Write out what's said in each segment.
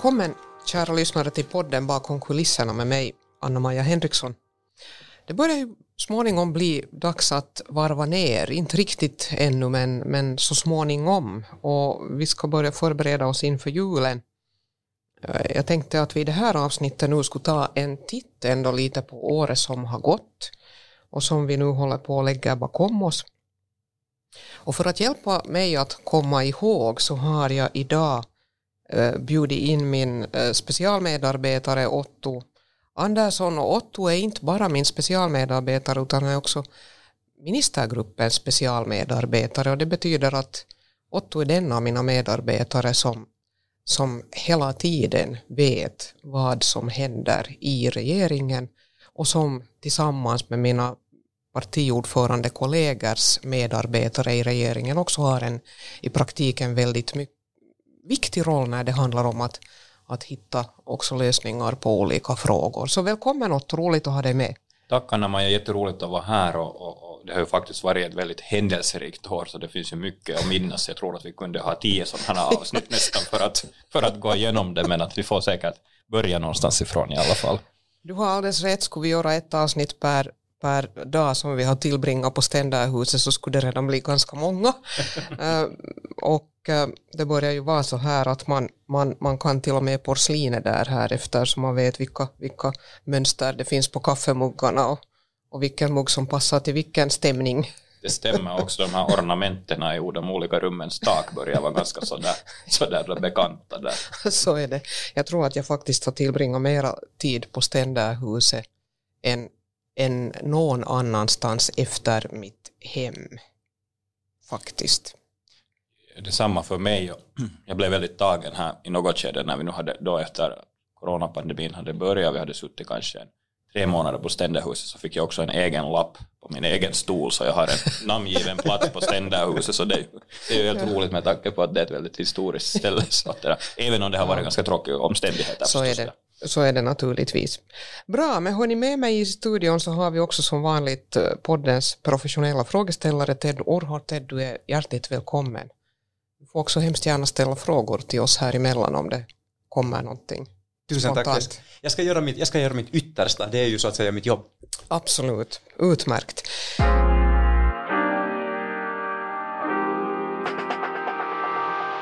Välkommen kära lyssnare till podden Bakom kulisserna med mig, Anna-Maja Henriksson. Det börjar ju småningom bli dags att varva ner, inte riktigt ännu men, men så småningom och vi ska börja förbereda oss inför julen. Jag tänkte att vi i det här avsnittet nu skulle ta en titt ändå lite på året som har gått och som vi nu håller på att lägga bakom oss. Och för att hjälpa mig att komma ihåg så har jag idag Eh, bjudit in min eh, specialmedarbetare Otto Andersson. Och Otto är inte bara min specialmedarbetare utan är också ministergruppens specialmedarbetare. Och det betyder att Otto är den av mina medarbetare som, som hela tiden vet vad som händer i regeringen och som tillsammans med mina partiordförandekollegers medarbetare i regeringen också har en i praktiken väldigt mycket viktig roll när det handlar om att, att hitta också lösningar på olika frågor. Så välkommen och roligt att ha dig med. Tack Anna-Maja, jätteroligt att vara här och, och, och, det har ju faktiskt varit ett väldigt händelserikt år så det finns ju mycket att minnas. Jag tror att vi kunde ha tio sådana avsnitt nästan för att, för att gå igenom det men att vi får säkert börja någonstans ifrån i alla fall. Du har alldeles rätt, skulle vi göra ett avsnitt per per dag som vi har tillbringat på Ständerhuset så skulle det redan bli ganska många. uh, och uh, det börjar ju vara så här att man, man, man kan till och med porslinet där här efter så man vet vilka, vilka mönster det finns på kaffemuggarna och, och vilken mugg som passar till vilken stämning. Det stämmer också, de här ornamenterna i de olika rummens tak börjar vara ganska sådär, sådär bekanta där. Så är det. Jag tror att jag faktiskt har tillbringat mera tid på Ständerhuset än än någon annanstans efter mitt hem. Faktiskt. Detsamma för mig. Jag blev väldigt tagen här i något skede när vi nu hade då efter coronapandemin hade börjat, vi hade suttit kanske tre månader på ständerhuset så fick jag också en egen lapp på min egen stol så jag har en namngiven plats på ständerhuset så det, det är ju helt roligt med tanke på att det är ett väldigt historiskt ställe så att det, även om det har varit ganska tråkiga omständigheter. Så är det. Så är det naturligtvis. Bra, men hörni med mig i studion så har vi också som vanligt eh, poddens professionella frågeställare Ted Orhart. Ted, du är hjärtligt välkommen. Du får också hemskt gärna ställa frågor till oss här emellan om det kommer någonting. Tusen tack. Jag ska, göra mitt, jag ska göra mitt yttersta, det är ju så att säga mitt jobb. Absolut, utmärkt.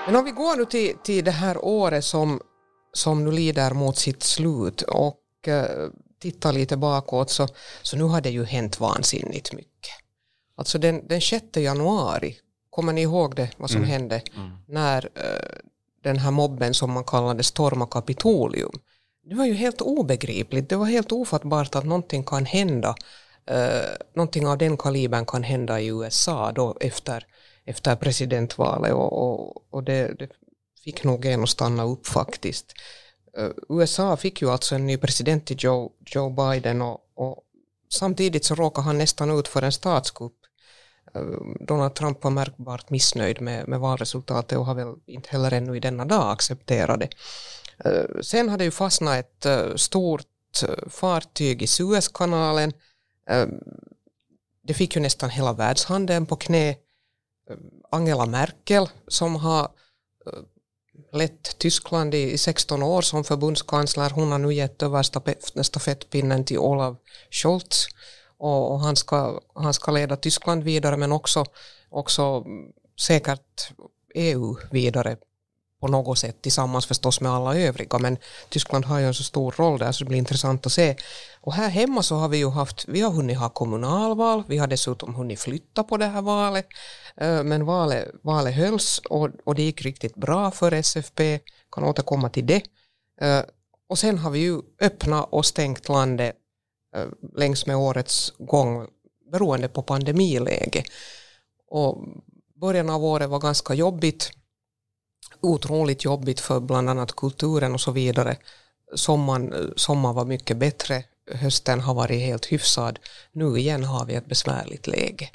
Men om vi går nu till, till det här året som som nu lider mot sitt slut och eh, tittar lite bakåt så, så nu har det ju hänt vansinnigt mycket. Alltså den, den 6 januari, kommer ni ihåg det, vad som mm. hände mm. när eh, den här mobben som man kallade storma Kapitolium. Det var ju helt obegripligt, det var helt ofattbart att någonting kan hända, eh, någonting av den kalibern kan hända i USA då efter, efter presidentvalet och, och, och det, det fick nog en att stanna upp faktiskt. Eh, USA fick ju alltså en ny president till Joe, Joe Biden och, och samtidigt så råkade han nästan ut för en statskupp. Eh, Donald Trump var märkbart missnöjd med, med valresultatet och har väl inte heller ännu i denna dag accepterat det. Eh, sen hade ju fastnat ett stort fartyg i Suezkanalen. Det fick ju nästan hela världshandeln på knä. Angela Merkel som har lett Tyskland i 16 år som förbundskansler. Hon har nu gett över stafettpinnen till Olaf Scholz och han ska, han ska leda Tyskland vidare men också, också säkert EU vidare på något sätt tillsammans förstås med alla övriga men Tyskland har ju en så stor roll där så det blir intressant att se. Och här hemma så har vi ju haft, vi har hunnit ha kommunalval, vi har dessutom hunnit flytta på det här valet eh, men valet, valet hölls och, och det gick riktigt bra för SFP, kan återkomma till det. Eh, och sen har vi ju öppnat och stängt landet eh, längs med årets gång beroende på pandemiläge. Och början av året var ganska jobbigt otroligt jobbigt för bland annat kulturen och så vidare. Sommaren, sommaren var mycket bättre, hösten har varit helt hyfsad. Nu igen har vi ett besvärligt läge.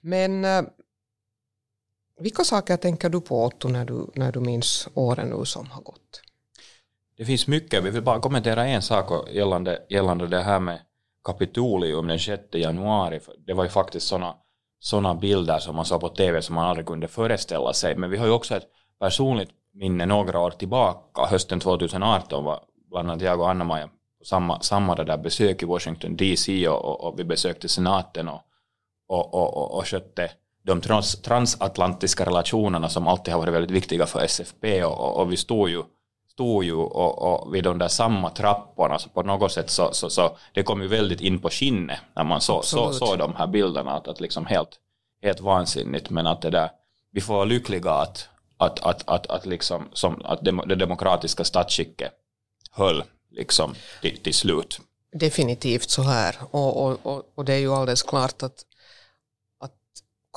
Men eh, vilka saker tänker du på Otto när du, när du minns åren nu som har gått? Det finns mycket, vi vill bara kommentera en sak gällande, gällande det här med Kapitolium den 6 januari. Det var ju faktiskt sådana såna bilder som man såg på TV som man aldrig kunde föreställa sig. Men vi har ju också ett personligt minne några år tillbaka, hösten 2018 var bland annat jag och Anna-Maja på samma, samma där besök i Washington DC och, och, och vi besökte senaten och, och, och, och, och skötte de trans, transatlantiska relationerna som alltid har varit väldigt viktiga för SFP och, och, vi stod ju, stod ju och, och vid de där samma trapporna. Så på något sätt så, så, så det kom ju väldigt in på skinnet när man såg så, så de här bilderna att, att liksom helt, helt vansinnigt. Men att det där vi får vara lyckliga att, att, att, att, att, liksom, som, att det demokratiska statsskicket höll liksom till, till slut. Definitivt så här och, och, och, och det är ju alldeles klart att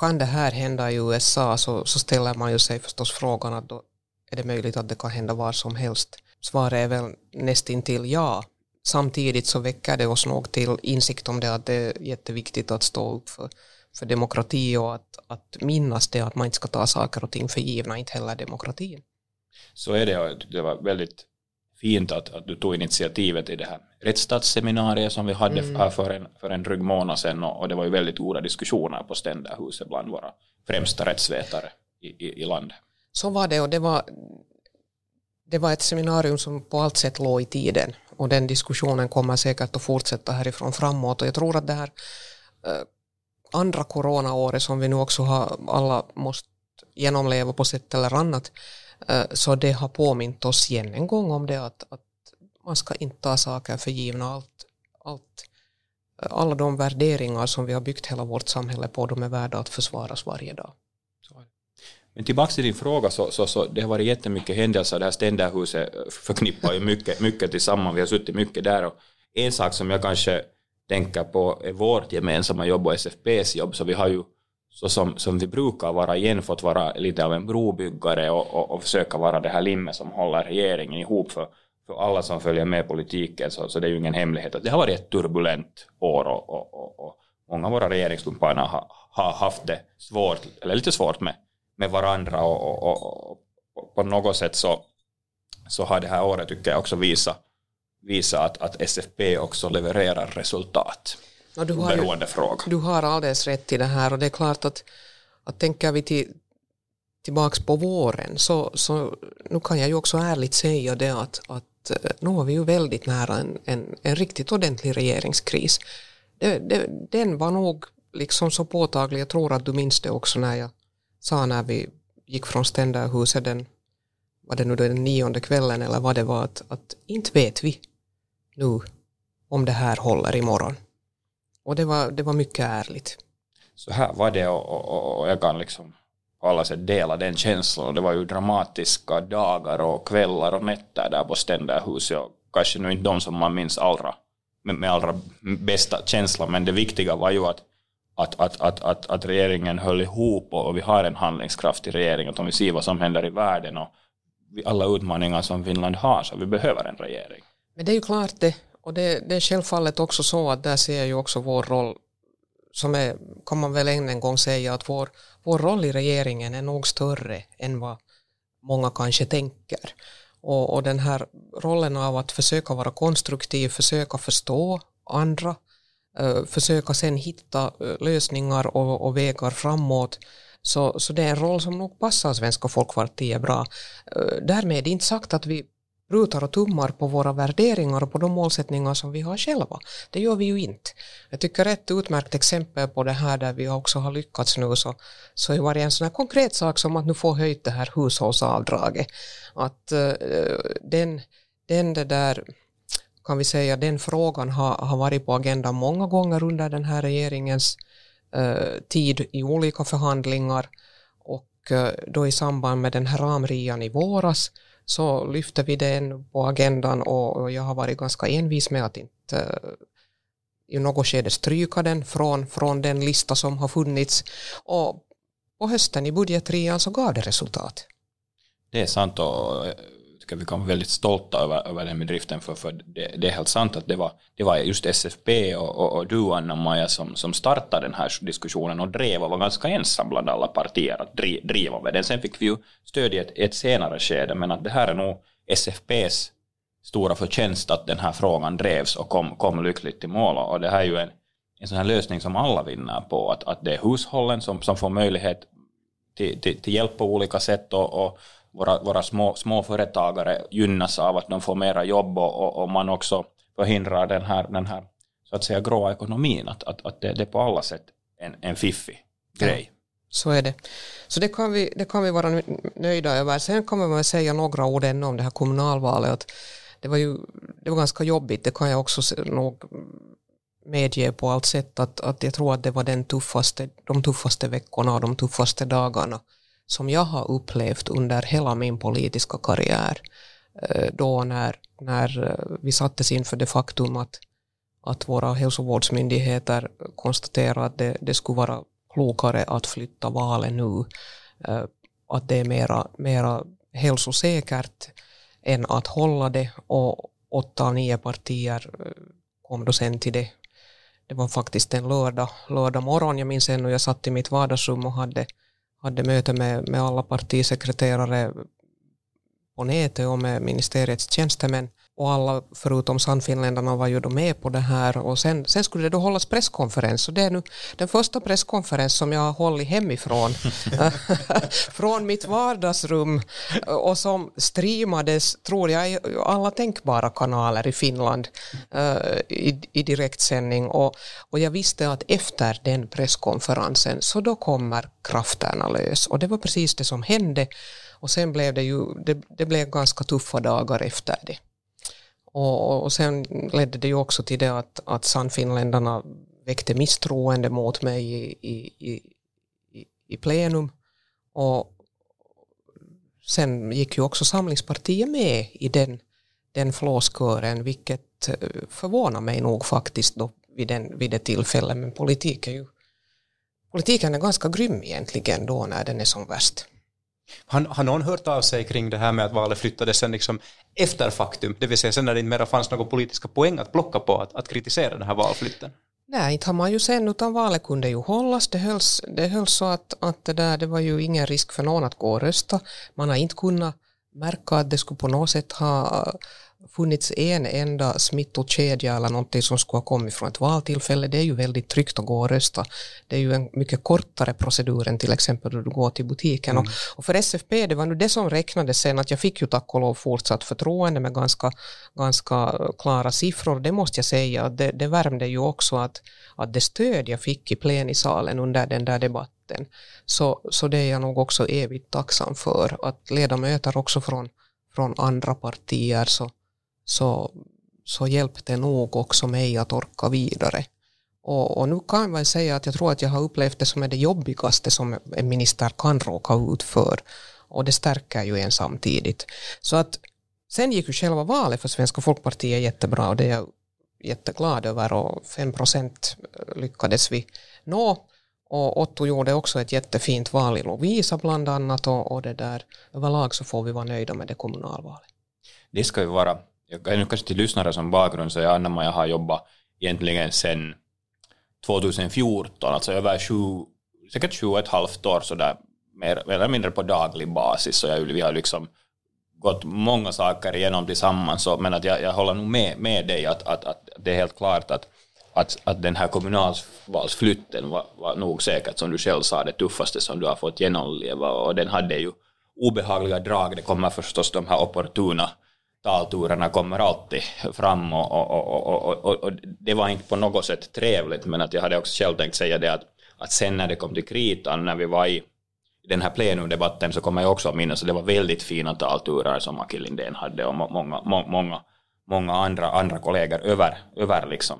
kan det här hända i USA så, så ställer man ju sig förstås frågan att då är det möjligt att det kan hända var som helst. Svaret är väl nästintill ja. Samtidigt så väcker det oss nog till insikt om det att det är jätteviktigt att stå upp för, för demokrati och att, att minnas det att man inte ska ta saker och ting för givna, inte heller demokratin. Så är det och det var väldigt fint att, att du tog initiativet i det här rättsstatsseminariet som vi hade mm. här för en, för en dryg månad sedan och, och, det var ju väldigt goda diskussioner på Ständerhuset bland våra främsta rättsvetare i, i, i landet. Så var det och det var, det var ett seminarium som på allt sätt låg i tiden och den diskussionen kommer säkert att fortsätta härifrån framåt och jag tror att det här eh, andra coronaåret som vi nu också har alla måste genomleva på sätt eller annat eh, så det har påmint oss igen en gång om det att, att man ska inte ta saker för givna. Allt, allt, eh, alla de värderingar som vi har byggt hela vårt samhälle på, de är värda att försvaras varje dag. Men tillbaka till din fråga, så, så, så det har varit jättemycket händelser. Det här ständerhuset förknippar ju mycket, mycket tillsammans. Vi har suttit mycket där. Och en sak som jag kanske tänker på är vårt gemensamma jobb och SFPs jobb. Så vi har ju så som, som vi brukar vara igen fått vara lite av en brobyggare och, och, och försöka vara det här limmet som håller regeringen ihop för, för alla som följer med politiken så, så det är ju ingen hemlighet att det har varit ett turbulent år och, och, och, och många av våra regeringskumpaner har, har haft det svårt, eller lite svårt med, med varandra och, och, och, på något sätt så, så har det här året tycker jag också visat visa att, att SFP också levererar resultat. Ja, du har fråga. Du har alldeles rätt i det här och det är klart att, att tänker vi till, tillbaks på våren så, så nu kan jag ju också ärligt säga det att, att eh, nu var vi ju väldigt nära en, en, en riktigt ordentlig regeringskris. Det, det, den var nog liksom så påtaglig, jag tror att du minns det också när jag sa när vi gick från ständerhuset den, var det nu den nionde kvällen eller vad det var, att, att inte vet vi nu om det här håller imorgon. Och det var, det var mycket ärligt. Så här var det och, och, och jag kan liksom på alla sätt dela den känslan. Det var ju dramatiska dagar och kvällar och nätter där på Ständerhuset och kanske nu inte de som man minns allra med, med allra bästa känsla men det viktiga var ju att att, att, att, att, att regeringen höll ihop och vi har en handlingskraftig regering att om vi ser vad som händer i världen och alla utmaningar som Finland har så vi behöver en regering. Men det är ju klart det och det, det är självfallet också så att där ser jag ju också vår roll som är, kan man väl än en gång säga att vår, vår roll i regeringen är nog större än vad många kanske tänker. Och, och den här rollen av att försöka vara konstruktiv, försöka förstå andra, eh, försöka sen hitta eh, lösningar och, och, vägar framåt. Så, så det är en roll som nog passar Svenska folkpartiet bra. Uh, därmed inte sagt att vi rutar och tummar på våra värderingar och på de målsättningar som vi har själva. Det gör vi ju inte. Jag tycker ett utmärkt exempel på det här där vi också har lyckats nu så, så har det en sån här konkret sak som att nu få höjt det här hushållsavdraget. Att uh, den, den det där kan vi säga den frågan har, har varit på agendan många gånger under den här regeringens uh, tid i olika förhandlingar och uh, då i samband med den här ramrian i våras så lyfter vi den på agendan och jag har varit ganska envis med att inte eh, i något skede stryka den från, från den lista som har funnits. Och på hösten i budgetrean så alltså gav det resultat. Det är sant och eh, tycker vi kan vara väldigt stolta över, över den bedriften för, för det, det, är helt sant att det var, det var just SFP och, och, och du Anna-Maja som, som startade den här diskussionen och drev och var ganska ensam bland alla partier att driva, driva med den. Sen fick vi ju stöd i ett, ett senare skede men att det här är nog SFPs stora förtjänst att den här frågan drevs och kom, kom lyckligt till mål och det här är ju en, en sån här lösning som alla vinner på att, att det är hushållen som, som får möjlighet till, till, till hjälp på olika sätt och, och våra, våra små, små företagare gynnas av att de får mera jobb och, och, och man också förhindrar den här, den här så att säga gråa ekonomin, att, att, att det, det är på alla sätt en, en fiffig grej. Ja, så är det. Så det kan, vi, det kan vi vara nöjda över. Sen kommer man säga några ord ännu om det här kommunalvalet. Att det var ju det var ganska jobbigt, det kan jag också nog medge på allt sätt att, att jag tror att det var den tuffaste, de tuffaste veckorna och de tuffaste dagarna som jag har upplevt under hela min politiska karriär. Eh, då när, när eh, vi sattes inför det faktum att, att våra hälsovårdsmyndigheter konstaterade att det, det skulle vara klokare att flytta valet nu. Eh, att det är mera, mera hälsosäkert än att hålla det och åtta av nio partier kom då sen till det. Det var faktiskt en lördag, lördag morgon, jag minns ännu, jag satt i mitt vardagsrum och hade hade möte med, med alla partisekreterare på nätet och med ministeriets tjänstemän och alla förutom Sannfinländarna var ju då med på det här. Och sen, sen skulle det då hållas presskonferens. Och det är nu den första presskonferens som jag har hållit hemifrån. Från mitt vardagsrum. Och som streamades, tror jag, i alla tänkbara kanaler i Finland uh, i, i direktsändning. Och, och jag visste att efter den presskonferensen så då kommer krafterna lös. Och det var precis det som hände. Och sen blev det ju, det, det blev ganska tuffa dagar efter det. Och, och sen ledde det ju också till det att, att Sannfinländarna väckte misstroende mot mig i, i, i, i plenum. Och sen gick ju också Samlingspartiet med i den, den flåskören, vilket eh, förvånar mig nog faktiskt då vid, den, vid det tillfället. Men politik är ju, politiken är ganska grym egentligen då när den är som värst. Har, har någon hört av sig kring det här med att valet flyttades sen liksom efter faktum, det vill säga sen när det inte mera fanns några politiska poäng att plocka på att, att kritisera den här valflytten? Nej, inte har man ju sen, utan valet kunde ju hållas. Det hölls, det hölls så att, att det, där, det var ju ingen risk för någon att gå och rösta. Man har inte kunnat märka att det skulle på något sätt ha funnits en enda smittokedja eller någonting som skulle ha kommit från ett valtillfälle. Det är ju väldigt tryggt att gå och rösta. Det är ju en mycket kortare procedur än till exempel då du går till butiken. Mm. Och, och, för SFP, det var nu det som räknades sen, att jag fick ju tack och lov fortsatt förtroende med ganska, ganska klara siffror. Det måste jag säga, det, det värmde ju också att, att det stöd jag fick i plenisalen under den där debatten, så, så det är jag nog också evigt tacksam för. Att ledamöter också från, från andra partier så så, så hjälpte nog också mig att orka vidare. Och, och, nu kan man säga att jag tror att jag har upplevt det som är det jobbigaste som en minister kan råka ut för. Och det stärker ju en samtidigt. Så att sen gick ju själva valet för Svenska folkpartiet jättebra och det är jag jätteglad över och 5 procent eh, lyckades vi nå. Och Otto gjorde också ett jättefint val i Lovisa bland annat och, och det där överlag så får vi vara nöjda med det kommunalvalet. Det ska ju vara jag kan kanske till lyssnare som bakgrund så jag Anna-Maja har jobbat egentligen sedan 2014, alltså över sju, säkert sju och ett halvt år sådär, mer eller mindre på daglig basis. Så jag, vi har liksom gått många saker igenom tillsammans, så, men att jag, jag håller nog med, med dig att, att, att det är helt klart att, att, att den här kommunalvalsflytten var, var nog säkert, som du själv sa, det tuffaste som du har fått genomleva och den hade ju obehagliga drag. Det kommer förstås de här opportuna talturerna kommer alltid fram och, och, och, och, och, det var inte på något sätt trevligt men att jag hade också själv tänkt säga det att, att sen när det kom till kritan när vi var i den här plenumdebatten så kommer jag också att minnas att det var väldigt fina talturer som Aki Lindén hade och många, många, många andra, andra kollegor över, över liksom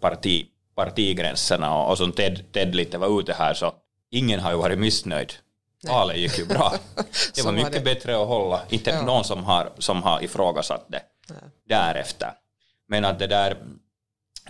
parti, partigränserna och, och som Ted, Ted lite var ute här så ingen har ju varit missnöjd. Valet gick ju bra. Det var mycket bättre att hålla, inte ja. någon som har, som har ifrågasatt det ja. därefter. Men att det där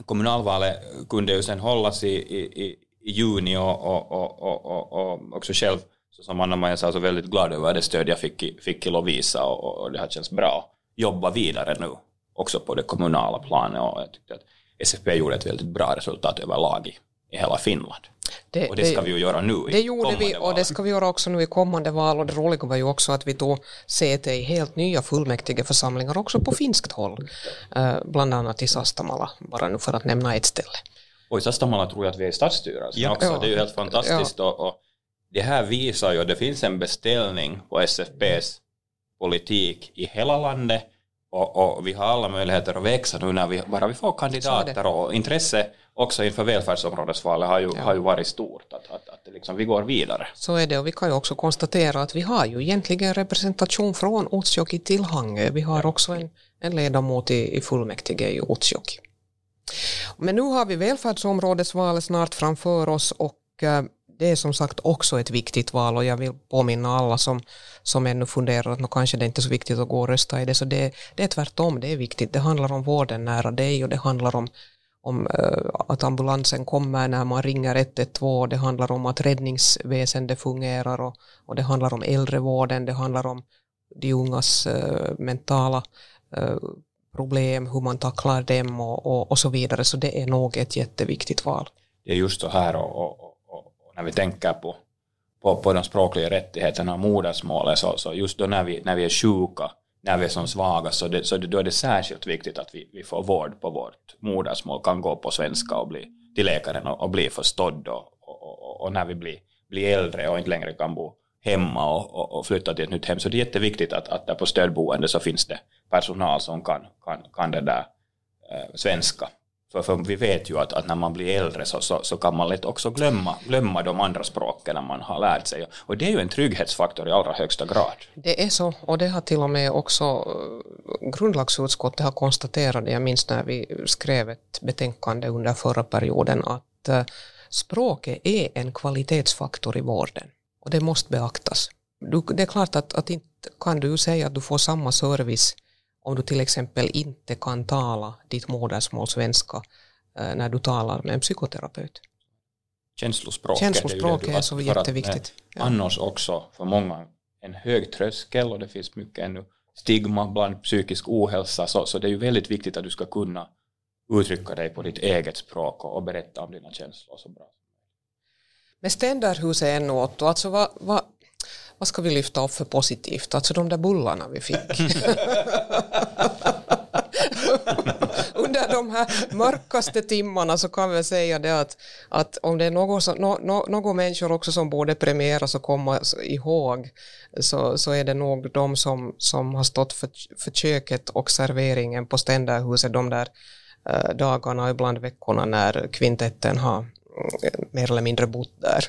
kommunalvalet kunde ju sen hållas i, i, i juni och, och, och, och, och också själv, så som Anna-Maja sa, så väldigt glad över det stöd jag fick i, fick i Lovisa och, och det har känts bra att jobba vidare nu också på det kommunala planet och jag tyckte att SFP gjorde ett väldigt bra resultat överlag i, hela Finland. Det, och det ska det, vi ju göra nu i Det gjorde vi och val. det ska vi göra också nu i kommande val och det roliga var ju också att vi då säte i helt nya fullmäktigeförsamlingar också på finskt håll. Uh, bland annat i Sastamala, bara nu för att nämna ett ställe. Och i Sastamala tror jag att vi är i stadsstyrelsen ja. också, ja. det är ju helt fantastiskt ja. och, och det här visar ju att det finns en beställning på SFPs politik i hela landet och, och, vi har alla möjligheter att växa nu när vi, bara vi får kandidater och intresse också inför välfärdsområdesvalet har ju, ja. har ju varit stort, att, att, att liksom vi går vidare. Så är det och vi kan ju också konstatera att vi har ju egentligen representation från Utsjoki till Hangö. Vi har också en, en ledamot i, i fullmäktige i Utsjoki. Men nu har vi välfärdsområdesvalet snart framför oss och eh, det är som sagt också ett viktigt val och jag vill påminna alla som, som ännu funderar att kanske det inte är så viktigt att gå och rösta i det, så det, det är tvärtom, det är viktigt. Det handlar om vården nära dig och det handlar om, om eh, att ambulansen kommer när man ringer 112, det handlar om att räddningsväsendet fungerar och, och det handlar om äldrevården, det handlar om de ungas eh, mentala eh, problem, hur man tacklar dem och, och, och, så vidare. Så det är nog ett jätteviktigt val. Det är just så här och, och när vi tänker på, på, på de språkliga rättigheterna och modersmålet, så, så just då när vi, när vi är sjuka, när vi är som svaga, så, det, så det, då är det särskilt viktigt att vi, vi får vård på vårt modersmål, kan gå på svenska och bli till läkaren och, och bli förstådd och, och, och, och när vi blir, blir äldre och inte längre kan bo hemma och, och, och, flytta till ett nytt hem. Så det är jätteviktigt att, att där på stödboende så finns det personal som kan, kan, kan det där eh, svenska. För, för vi vet ju att, att när man blir äldre så, så, så, kan man lätt också glömma, glömma de andra språken man har lärt sig. Och det är ju en trygghetsfaktor i allra högsta grad. Det är så, och det har till och med också eh, grundlagsutskottet har konstaterat, jag minns när vi skrev ett betänkande under förra perioden, att eh, språket är en kvalitetsfaktor i vården. Och det måste beaktas. Du, det är klart att, att inte kan du säga att du får samma service om du till exempel inte kan tala ditt modersmål svenska eh, när du talar med en psykoterapeut. Känslospråket, Känslospråket är, det, är så jätteviktigt. Ja. Annars också för många en hög tröskel och det finns mycket ännu stigma bland psykisk ohälsa så, så det är ju väldigt viktigt att du ska kunna uttrycka dig på ditt eget språk och, och berätta om dina känslor så bra. Men Ständerhuset ännu Otto, alltså vad, vad, vad ska vi lyfta upp för positivt? Alltså de där bullarna vi fick. Under de här mörkaste timmarna så kan vi säga det att, att om det är någon, som, no, no, någon människor också som borde premieras och komma ihåg så, så är det nog de som, som har stått för, för köket och serveringen på Ständerhuset de där eh, dagarna och ibland veckorna när kvintetten har eh, mer eller mindre bott där.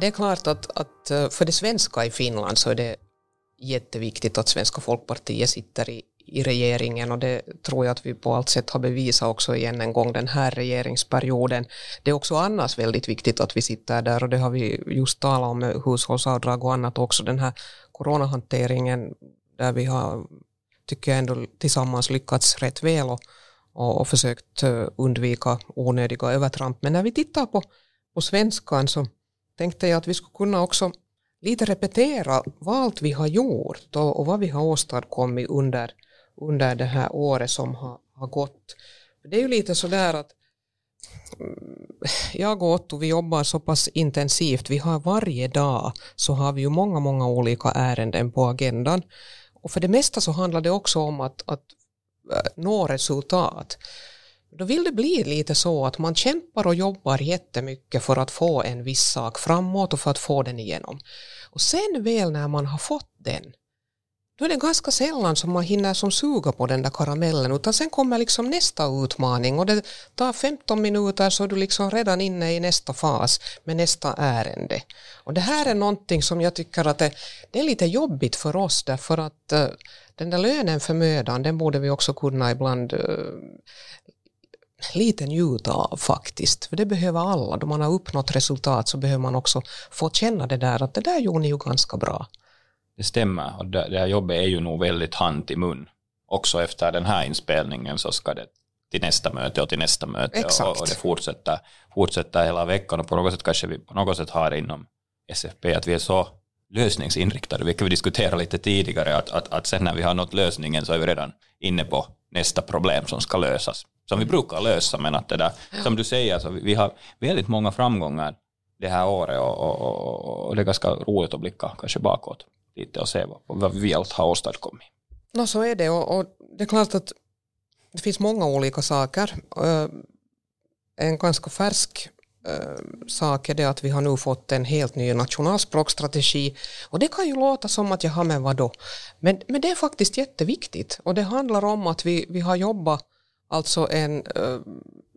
Det är klart att, att eh, för det svenska i Finland så är det jätteviktigt att Svenska folkpartiet sitter i, i regeringen och det tror jag att vi på allt sätt har bevisat också igen en gång den här regeringsperioden. Det är också annars väldigt viktigt att vi sitter där och det har vi just talat om med hushållsavdrag och annat också den här coronahanteringen där vi har, tycker jag ändå tillsammans lyckats rätt väl och, och, och försökt eh, undvika onödiga övertramp. Men när vi tittar på, på svenskan så tänkte jag att vi skulle kunna också lite repetera vad allt vi har gjort och, och vad vi har åstadkommit under, under det här året som har, har gått. Det är ju lite sådär att mm, jag och Otto vi jobbar så pass intensivt, vi har varje dag så har vi ju många, många olika ärenden på agendan. Och för det mesta så handlar det också om att, att eh, nå resultat då vill det bli lite så att man kämpar och jobbar jättemycket för att få en viss sak framåt och för att få den igenom. Och sen väl när man har fått den, då är det ganska sällan som man hinner som suga på den där karamellen utan sen kommer liksom nästa utmaning och det tar 15 minuter så är du liksom redan inne i nästa fas med nästa ärende. Och det här är någonting som jag tycker att det, det är lite jobbigt för oss därför att uh, den där lönen för mödan den borde vi också kunna ibland uh, lite njuta av faktiskt. För det behöver alla. Då man har uppnått resultat så behöver man också få känna det där att det där gjorde ni ju ganska bra. Det stämmer och det, det här jobbet är ju nog väldigt hand i mun. Också efter den här inspelningen så ska det till nästa möte och till nästa möte Exakt. och, det fortsätter, fortsätter hela veckan och på något sätt kanske vi på något sätt har inom SFP att vi är så lösningsinriktade, vilket vi diskuterade lite tidigare, att, att, att sen när vi har nått lösningen så är vi redan inne på nästa problem som ska lösas som vi brukar lösa, men att det där, som du säger, så vi har väldigt många framgångar det här året och, och, och det är ganska roligt att blicka kanske bakåt lite och se vad, vad vi allt har åstadkommit. No, så är det och, och det är klart att det finns många olika saker. Eh, en ganska färsk eh, sak är det att vi har nu fått en helt ny nationalspråkstrategi och det kan ju låta som att jag har med vadå? Men, men det är faktiskt jätteviktigt och det handlar om att vi, vi har jobbat alltså en, eh,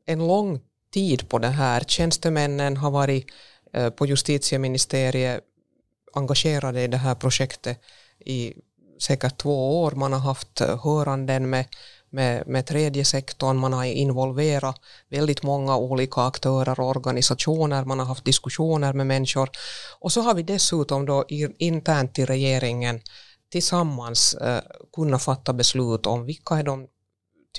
en lång tid på det här. Tjänstemännen har varit eh, på justitieministeriet engagerade i det här projektet i säkert två år. Man har haft eh, höranden med, med, med tredje sektorn, man har involverat väldigt många olika aktörer och organisationer, man har haft diskussioner med människor. Och så har vi dessutom då internt i regeringen tillsammans eh, kunna fatta beslut om vilka är de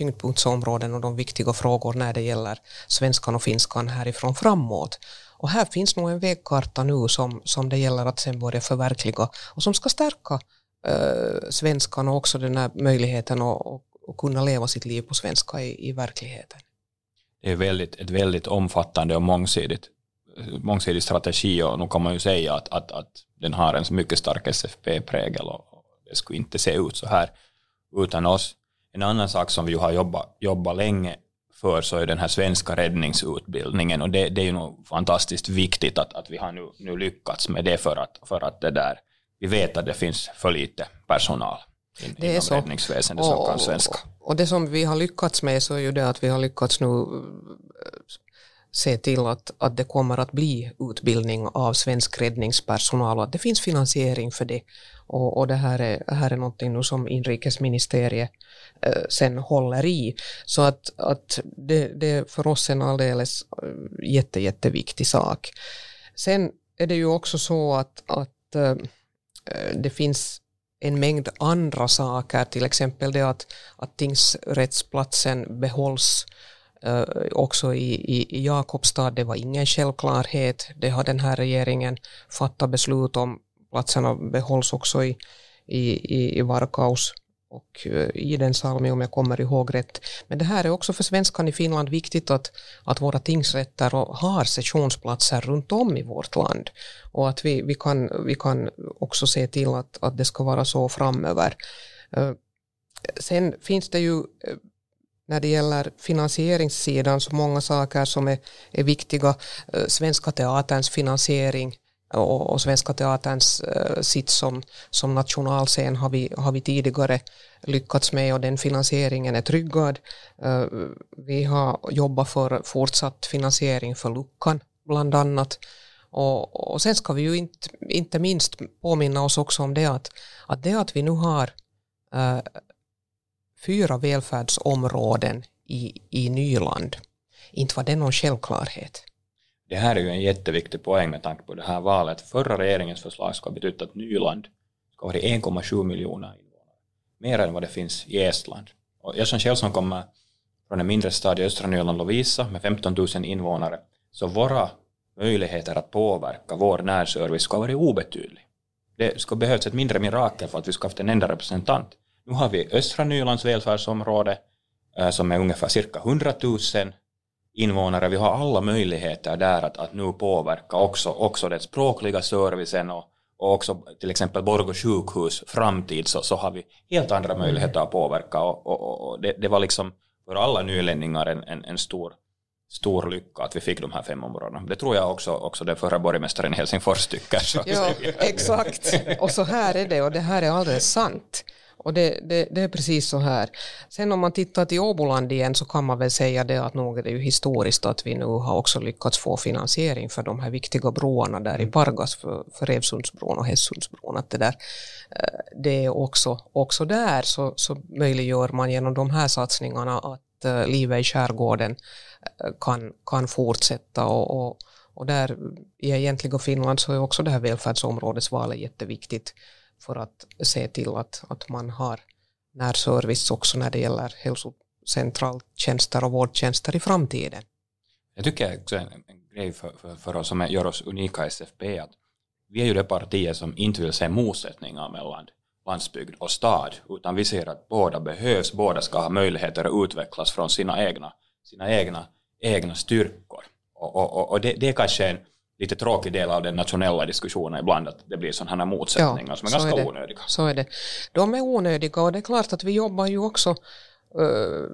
tyngdpunktsområden och de viktiga frågor när det gäller svenskan och finskan härifrån framåt. Och här finns nog en vägkarta nu som, som det gäller att sen börja förverkliga och som ska stärka eh, svenskan och också den här möjligheten att, att kunna leva sitt liv på svenska i, i verkligheten. Det är väldigt, ett väldigt omfattande och mångsidigt, mångsidig strategi och nu kan man ju säga att, att, att den har en mycket stark SFP-prägel och det skulle inte se ut så här utan oss. En annan sak som vi har jobbat, jobbat länge för så är den här svenska räddningsutbildningen och det, det är ju nog fantastiskt viktigt att, att vi har nu, nu lyckats med det för att, för att det där, vi vet att det finns för lite personal in, det inom så. räddningsväsendet som kan svenska. Och det som vi har lyckats med så är ju det att vi har lyckats nu se till att, att det kommer att bli utbildning av svensk räddningspersonal och att det finns finansiering för det. Och, och det här är, här är någonting nu som inrikesministeriet eh, Eh, sen håller i. Så att, att det, det är för oss en alldeles eh, jätte, jätteviktig sak. Sen är det ju också så att, att eh, det finns en mängd andra saker, till exempel det att, att tingsrättsplatsen behålls också i, i, i Jakobstad, det var ingen självklarhet. Det har den här regeringen fattat beslut om. Platserna behålls också i, i, i, i Varkaus och eh, i den Salmi om jag kommer ihåg rätt. Men det här är också för svenskan i Finland viktigt att, att våra tingsrätter har sessionsplatser runt om i vårt land och att vi, vi, kan, vi kan också se till att, att det ska vara så framöver. Eh, sen finns det ju eh, när det gäller finansieringssidan så många saker som är, är viktiga. Svenska Teaterns finansiering och, och Svenska Teaterns uh, sitt som, som nationalscen har vi, har vi tidigare lyckats med och den finansieringen är tryggad. Uh, vi har jobbat för fortsatt finansiering för Luckan bland annat. Och, och sen ska vi ju inte, inte minst påminna oss också om det att, att det att vi nu har uh, fyra välfärdsområden i, i Nyland. Inte var det någon självklarhet. Det här är ju en jätteviktig poäng med tanke på det här valet. Förra regeringens förslag ska ha betytt att Nyland ska ha 1,7 miljoner invånare. Mer än vad det finns i Estland. Och jag som själv som kommer från en mindre stad i östra Nyland, Lovisa, med 15 000 invånare, så våra möjligheter att påverka vår närservice ska vara obetydlig. Det ska behövas ett mindre mirakel för att vi ska ha haft en enda representant. Nu har vi östra Nylands välfärdsområde eh, som är ungefär cirka 100 000 invånare. Vi har alla möjligheter där att, att nu påverka också, också den språkliga servicen och, och också till exempel Borgå sjukhus framtid så, så har vi helt andra möjligheter att påverka och, och, och det, det, var liksom för alla nylänningar en, en, en, stor, stor lycka att vi fick de här fem områdena. Det tror jag också, också den förra borgmästaren i Helsingfors tycker. Ja, exakt. Och så här är det och det här är alldeles sant. Och det, det, det, är precis så här. Sen om man tittar till Åboland igen så kan man väl säga det att nog är det ju historiskt att vi nu har också lyckats få finansiering för de här viktiga broarna där i mm. Pargas för, för Revsundsbron och Hässundsbron. Att det, där, eh, det är också, också där så, så möjliggör man genom de här satsningarna att uh, livet i skärgården uh, kan, kan fortsätta och, och, och där i egentliga Finland så är också det här välfärdsområdesvalet jätteviktigt för att se till att, att man har närservice också när det gäller hälsocentraltjänster och vårdtjänster i framtiden. Jag tycker också en, en grej för, för, för oss som gör oss unika i SFP att vi är ju det partiet som inte vill se motsättningar mellan landsbygd och stad, utan vi ser att båda behövs, båda ska ha möjligheter att utvecklas från sina egna, sina egna, egna styrkor. Och, och, och det, det är kanske en, lite tråkig del av den nationella diskussionen ibland att det blir sådana här motsättningar ja, som är ganska är onödiga. Så är det. De är onödiga och det är klart att vi jobbar ju också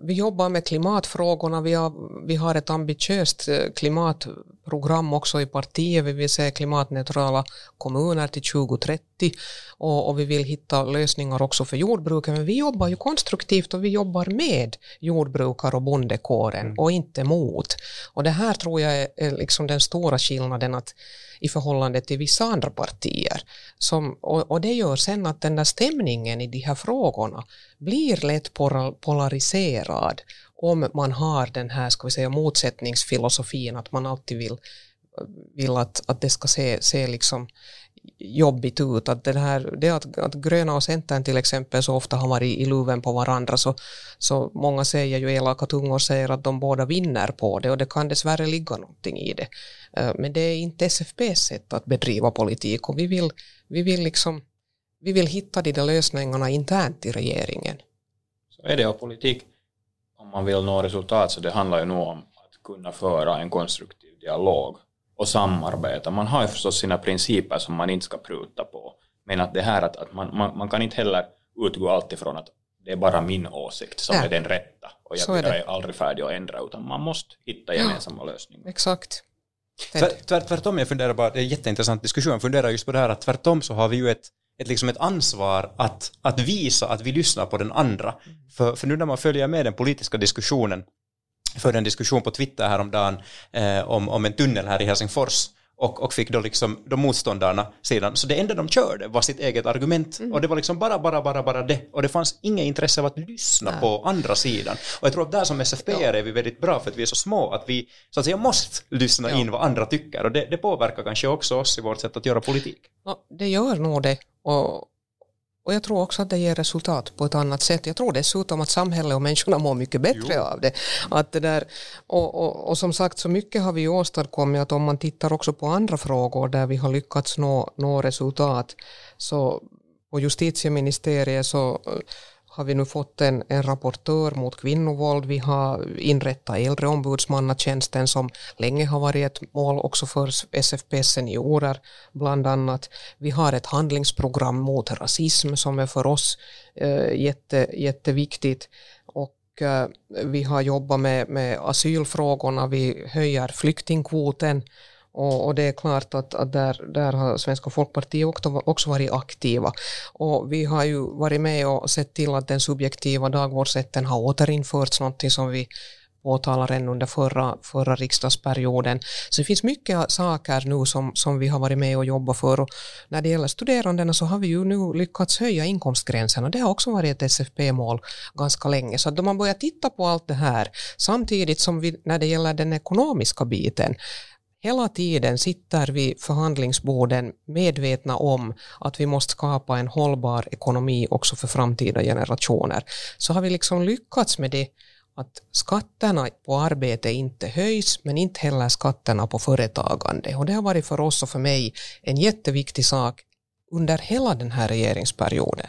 vi jobbar med klimatfrågorna, vi har, vi har ett ambitiöst klimatprogram också i partiet, vi vill se klimatneutrala kommuner till 2030 och, och vi vill hitta lösningar också för jordbruket, men vi jobbar ju konstruktivt och vi jobbar med jordbrukare och bondekåren mm. och inte mot. Och det här tror jag är, är liksom den stora skillnaden att i förhållande till vissa andra partier. Som, och, och, det gör sen att den där stämningen i de här frågorna blir lätt polariserad om man har den här ska vi säga, motsättningsfilosofin att man alltid vill, vill att, att det ska se, se liksom jobbigt ut. Att det, här, det att, att gröna och centern till exempel så ofta har varit i luven på varandra så, så många säger ju, elaka tungor säger att de båda vinner på det och det kan dessvärre ligga någonting i det. Eh, men det är inte SFPs sätt att bedriva politik och vi vill, vi vill, liksom, vi vill hitta de där lösningarna internt i regeringen. Så är det och politik, om man vill nå resultat så det handlar ju nog om att kunna föra en konstruktiv dialog och samarbeta. Man har ju förstås sina principer som man inte ska pruta på. Men att det här att, att man, man, man kan inte heller utgå alltid från att det är bara min åsikt som ja. är den rätta och jag, är, jag är aldrig färdig att ändra utan man måste hitta gemensamma ja. lösningar. Exakt. Tvär, tvärtom, jag funderar bara, det är en jätteintressant diskussion, jag funderar just på det här att tvärtom så har vi ju ett, ett, liksom ett ansvar att, att visa att vi lyssnar på den andra. Mm. För, för nu när man följer med den politiska diskussionen förde en diskussion på Twitter häromdagen eh, om, om en tunnel här i Helsingfors och, och fick då liksom de motståndarna sedan. Så det enda de körde var sitt eget argument mm. och det var liksom bara, bara, bara, bara det. Och det fanns inget intresse av att lyssna Nej. på andra sidan. Och jag tror att där som SFP ja. är vi väldigt bra för att vi är så små att vi så att säga måste lyssna ja. in vad andra tycker och det, det påverkar kanske också oss i vårt sätt att göra politik. Ja, det gör nog det. Och, och jag tror också att det ger resultat på ett annat sätt. Jag tror dessutom att samhället och människorna mår mycket bättre jo. av det. Att det där, och, och, och, som sagt så mycket har vi åstadkommit att om man tittar också på andra frågor där vi har lyckats nå, nå resultat så på justitieministeriet så har vi nu fått en, en rapportör mot kvinnovåld. Vi har inrättat äldreombudsmannatjänsten som länge har varit ett mål också för SFP seniorer bland annat. Vi har ett handlingsprogram mot rasism som är för oss eh, jätte, jätteviktigt och eh, vi har jobbat med, med asylfrågorna, vi höjer flyktingkvoten och, och, det är klart att, att där, där har Svenska Folkpartiet också, också varit aktiva. Och vi har ju varit med och sett till att den subjektiva dagvårdsrätten har återinförts, någonting som vi påtalar redan under förra, förra riksdagsperioden. Så det finns mycket saker nu som, som vi har varit med och jobbat för. Och när det gäller studerandena så har vi ju nu lyckats höja inkomstgränserna. det har också varit ett SFP-mål ganska länge. Så att då man börjar titta på allt det här samtidigt som vi när det gäller den ekonomiska biten hela tiden sitter vi förhandlingsborden medvetna om att vi måste skapa en hållbar ekonomi också för framtida generationer. Så har vi liksom lyckats med det att skatterna på arbete inte höjs men inte heller skatterna på företagande. Och det har varit för oss och för mig en jätteviktig sak under hela den här regeringsperioden.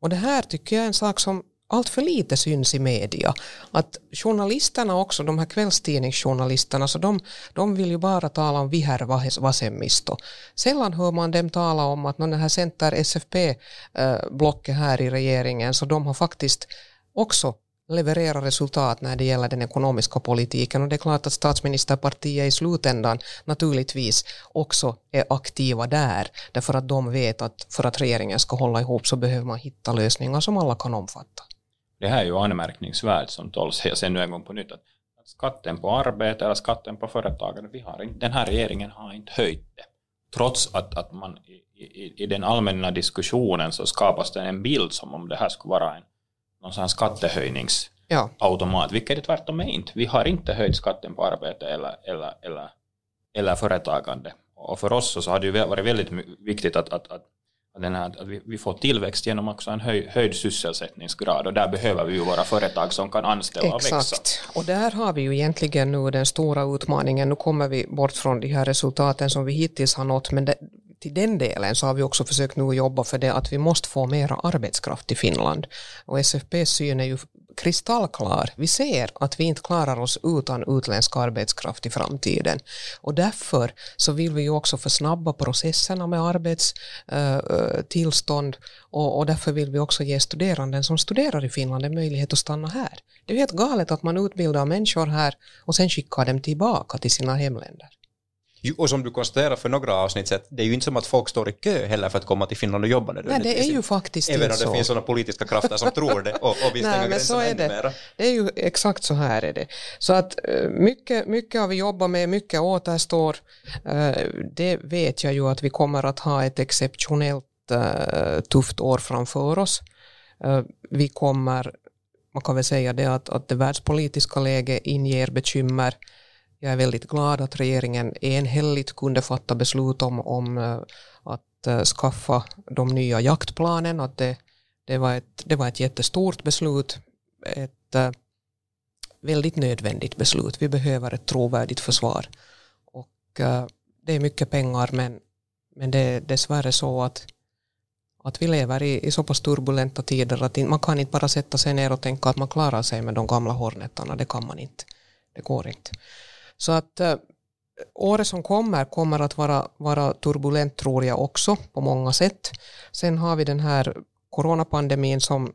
Och det här tycker jag är en sak som allt för lite syns i media. Att journalisterna också, de här kvällstidningsjournalisterna, så de, de vill ju bara tala om vihervasemmisto. Sällan hör man dem tala om att den här center-SFP-blocket eh, här i regeringen, så de har faktiskt också leverera resultat när det gäller den ekonomiska politiken och det är klart att statsministerpartiet i slutändan naturligtvis också är aktiva där därför att de vet att för att regeringen ska hålla ihop så behöver man hitta lösningar som alla kan omfatta. Det här är ju anmärkningsvärt som tål sägas ännu en gång på nytt att skatten på arbete eller skatten på företagare, vi har inte, den här regeringen har inte höjt det. Trots att, att man i, i, i den allmänna diskussionen så skapas det en bild som om det här skulle vara en någon sån skattehöjningsautomat, ja. vilket det tvärtom är inte. Vi har inte höjt skatten på arbete eller, eller, eller, eller företagande. Och för oss så har det ju varit väldigt viktigt att, att, att den här, att vi, vi får tillväxt genom också en höj, höjd sysselsättningsgrad och där behöver vi ju våra företag som kan anställa Exakt. och växa. Exakt, Och där har vi ju egentligen nu den stora utmaningen. Nu kommer vi bort från de här resultaten som vi hittills har nått men det, till den delen så har vi också försökt nu jobba för det att vi måste få mera arbetskraft i Finland. Och SFPs syn är ju kristallklar. Vi ser att vi inte klarar oss utan utländsk arbetskraft i framtiden. Och därför så vill vi ju också försnabba processerna med arbetstillstånd och, och därför vill vi också ge studerande som studerar i Finland en möjlighet att stanna här. Det är ju helt galet att man utbildar människor här och sen skickar dem tillbaka till sina hemländer. Och som du konstaterar för några avsnitt sett, det är ju inte som att folk står i kö heller för att komma till Finland och jobba. Nej, det är ju faktiskt Även om det finns sådana politiska krafter som tror det och, och vill stänga gränserna ännu mera. Det är ju exakt så här är det. Så att eh, mycket, mycket har vi jobbat med, mycket återstår. Eh, det vet jag ju att vi kommer att ha ett exceptionellt eh, tufft år framför oss. Vi kommer, man kan väl säga det att, att det världspolitiska läget inger bekymmer jag är väldigt glad att regeringen enhälligt kunde fatta beslut om, om eh, att eh, skaffa de nya jaktplanen. Att det, det, var ett, det var ett jättestort beslut, ett eh, väldigt nödvändigt beslut. Vi behöver ett trovärdigt försvar. Och det är mycket pengar men, men det är dessvärre så att, att vi lever i, i så pass turbulenta tider att man kan inte bara sätta sig ner och tänka att man klarar sig med de gamla hornetarna. Det kan man inte. Det går inte. Så att äh, året som kommer kommer att vara, vara turbulent tror jag också på många sätt. Sen har vi den här coronapandemin som,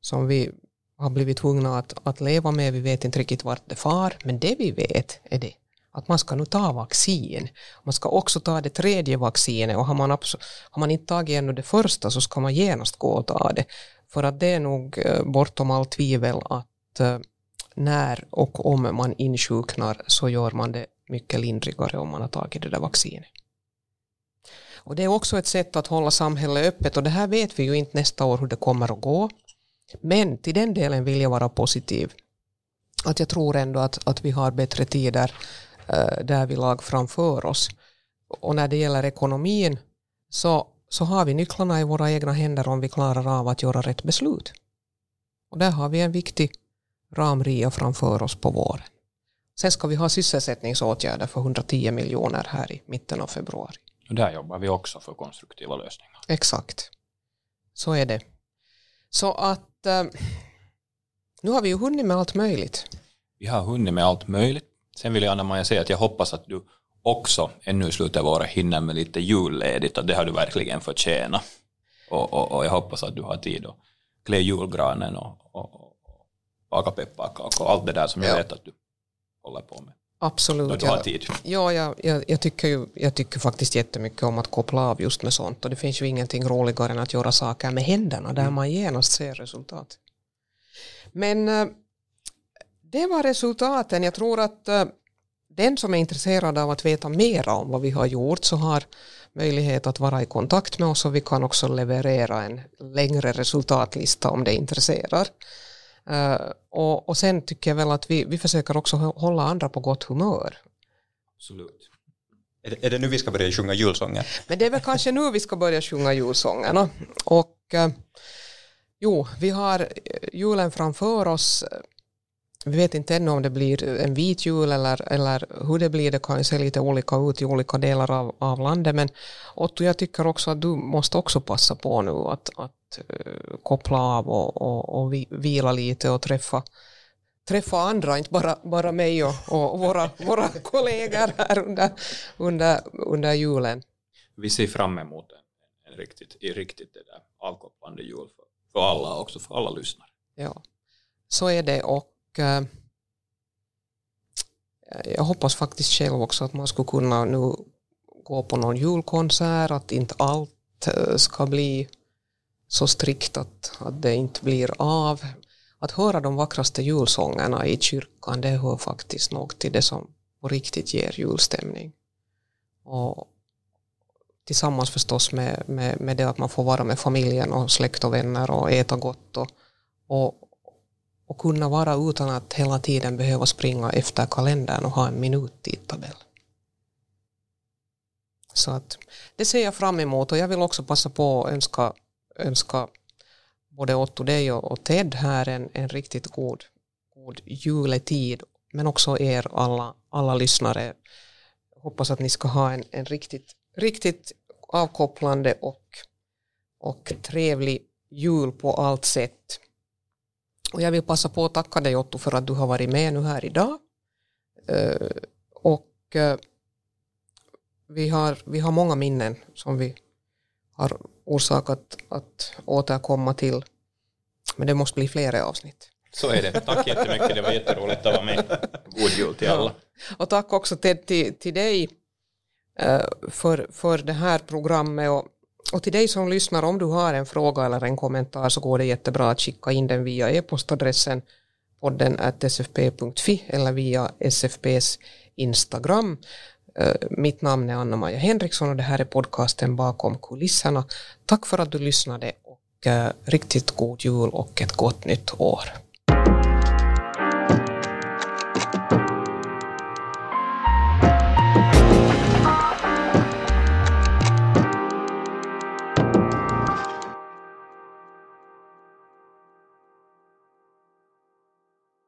som vi har blivit tvungna att, att leva med. Vi vet inte riktigt vart det far, men det vi vet är det att man ska nu ta vaccin. Man ska också ta det tredje vaccinet och har man, har man inte tagit ännu det första så ska man genast gå och ta det. För att det är nog eh, bortom allt tvivel att eh, när och om man insjuknar så gör man det mycket lindrigare om man har tagit det där vaccinet. Och det är också ett sätt att hålla samhället öppet och det här vet vi ju inte nästa år hur det kommer att gå. Men till den delen vill jag vara positiv. Att jag tror ändå att, att vi har bättre tider äh, där vi lag framför oss. Och när det gäller ekonomin så, så har vi nycklarna i våra egna händer om vi klarar av att göra rätt beslut. Och där har vi en viktig ramria framför oss på våren. Sen ska vi ha sysselsättningsåtgärder för 110 miljoner här i mitten av februari. Och där jobbar vi också för konstruktiva lösningar. Exakt. Så är det. Så att äh, nu har vi ju hunnit med allt möjligt. Vi har hunnit med allt möjligt. Sen vill jag Anna-Maja säga att jag hoppas att du också ännu i slutet av året hinner med lite julledigt och det har du verkligen förtjänat. Och, och, och jag hoppas att du har tid att klä julgranen och, och, baka pepparkakor och allt det där som jag vet att du håller på med. Absolut. Tid. Ja, jag, jag, jag, tycker ju, jag tycker faktiskt jättemycket om att koppla av just med sånt och det finns ju ingenting roligare än att göra saker med händerna där mm. man genast ser resultat. Men äh, det var resultaten. Jag tror att äh, den som är intresserad av att veta mer om vad vi har gjort så har möjlighet att vara i kontakt med oss och vi kan också leverera en längre resultatlista om det intresserar. Uh, och, och sen tycker jag väl att vi, vi försöker också hålla andra på gott humör. Absolut. Är det, är det nu vi ska börja sjunga julsånger? Men det är väl kanske nu vi ska börja sjunga julsångerna. Och uh, jo, vi har julen framför oss vi vet inte ännu om det blir en vit jul eller, eller hur det blir. Det kan ju se lite olika ut i olika delar av, av landet. Men Otto, jag tycker också att du måste också passa på nu att, att uh, koppla av och, och, och vila lite och träffa, träffa andra, inte bara, bara mig och, och våra, våra kollegor här under, under, under julen. Vi ser fram emot en, en riktigt, riktigt det där avkopplande jul för, för alla också, för alla lyssnare. Ja, så är det. Och Eh, jag hoppas faktiskt själv också att man skulle kunna nu gå på någon julkonsert, att inte allt eh, ska bli så strikt att, att det inte blir av. Att höra de vackraste julsångerna i kyrkan, det hör faktiskt nog till det som på riktigt ger julstämning. Och tillsammans förstås med, med, med det att man får vara med familjen och släkt och vänner och äta gott och, och, och kunna vara utan att hela tiden behöva springa efter kalendern och ha en minuttidtabell. Så att det ser jag fram emot och jag vill också passa på att önska, önska både Otto, dig och Ted här en, en riktigt god, god juletid men också er alla, alla lyssnare. Hoppas att ni ska ha en, en riktigt, riktigt avkopplande och, och trevlig jul på allt sätt. Och jag vill passa på att tacka dig Otto för att du har varit med nu här idag. Eh, och eh, vi har, vi har många minnen som vi har orsakat att återkomma till. Men det måste bli flera avsnitt. Så är det. Tack jättemycket, det var jätteroligt att vara med. God jul till alla. Och tack också till, till, till dig eh, för, för det här programmet och, och till dig som lyssnar om du har en fråga eller en kommentar så går det jättebra att skicka in den via e-postadressen podden sfp.fi eller via SFPs Instagram. Eh, mitt namn är Anna-Maja Henriksson och det här är podcasten bakom kulisserna. Tack för att du lyssnade och eh, riktigt god jul och ett gott nytt år.